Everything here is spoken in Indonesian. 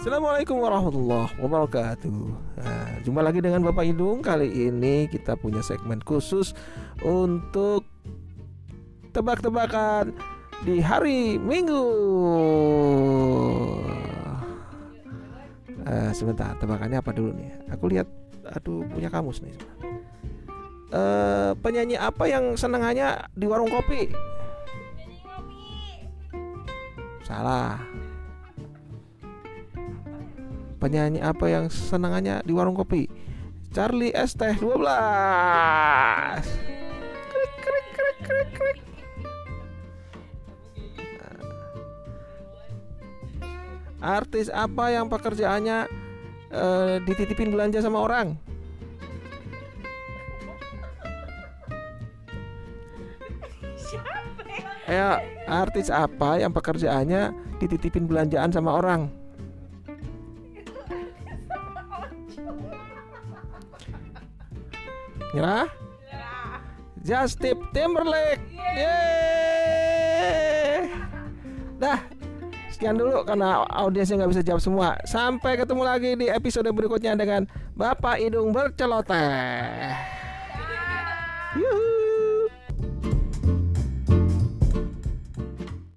Assalamualaikum warahmatullahi wabarakatuh. Nah, Jumpa lagi dengan Bapak Hidung Kali ini kita punya segmen khusus Untuk Tebak-tebakan Di hari Minggu. Uh, Sebentar tebakannya apa dulu nih? Aku lihat Aduh punya kamus nih uh, Penyanyi apa yang senangannya di warung kopi. Salah Penyanyi apa yang senangannya di warung kopi? Charlie S Teh 12 krik, krik, krik, krik, krik. Artis apa yang pekerjaannya uh, dititipin belanja sama orang? Ya, artis apa yang pekerjaannya dititipin belanjaan sama orang? Nyerah? Justin Timberlake. Yeay. Dah. Sekian dulu karena audiensnya nggak bisa jawab semua. Sampai ketemu lagi di episode berikutnya dengan Bapak Hidung Berceloteh.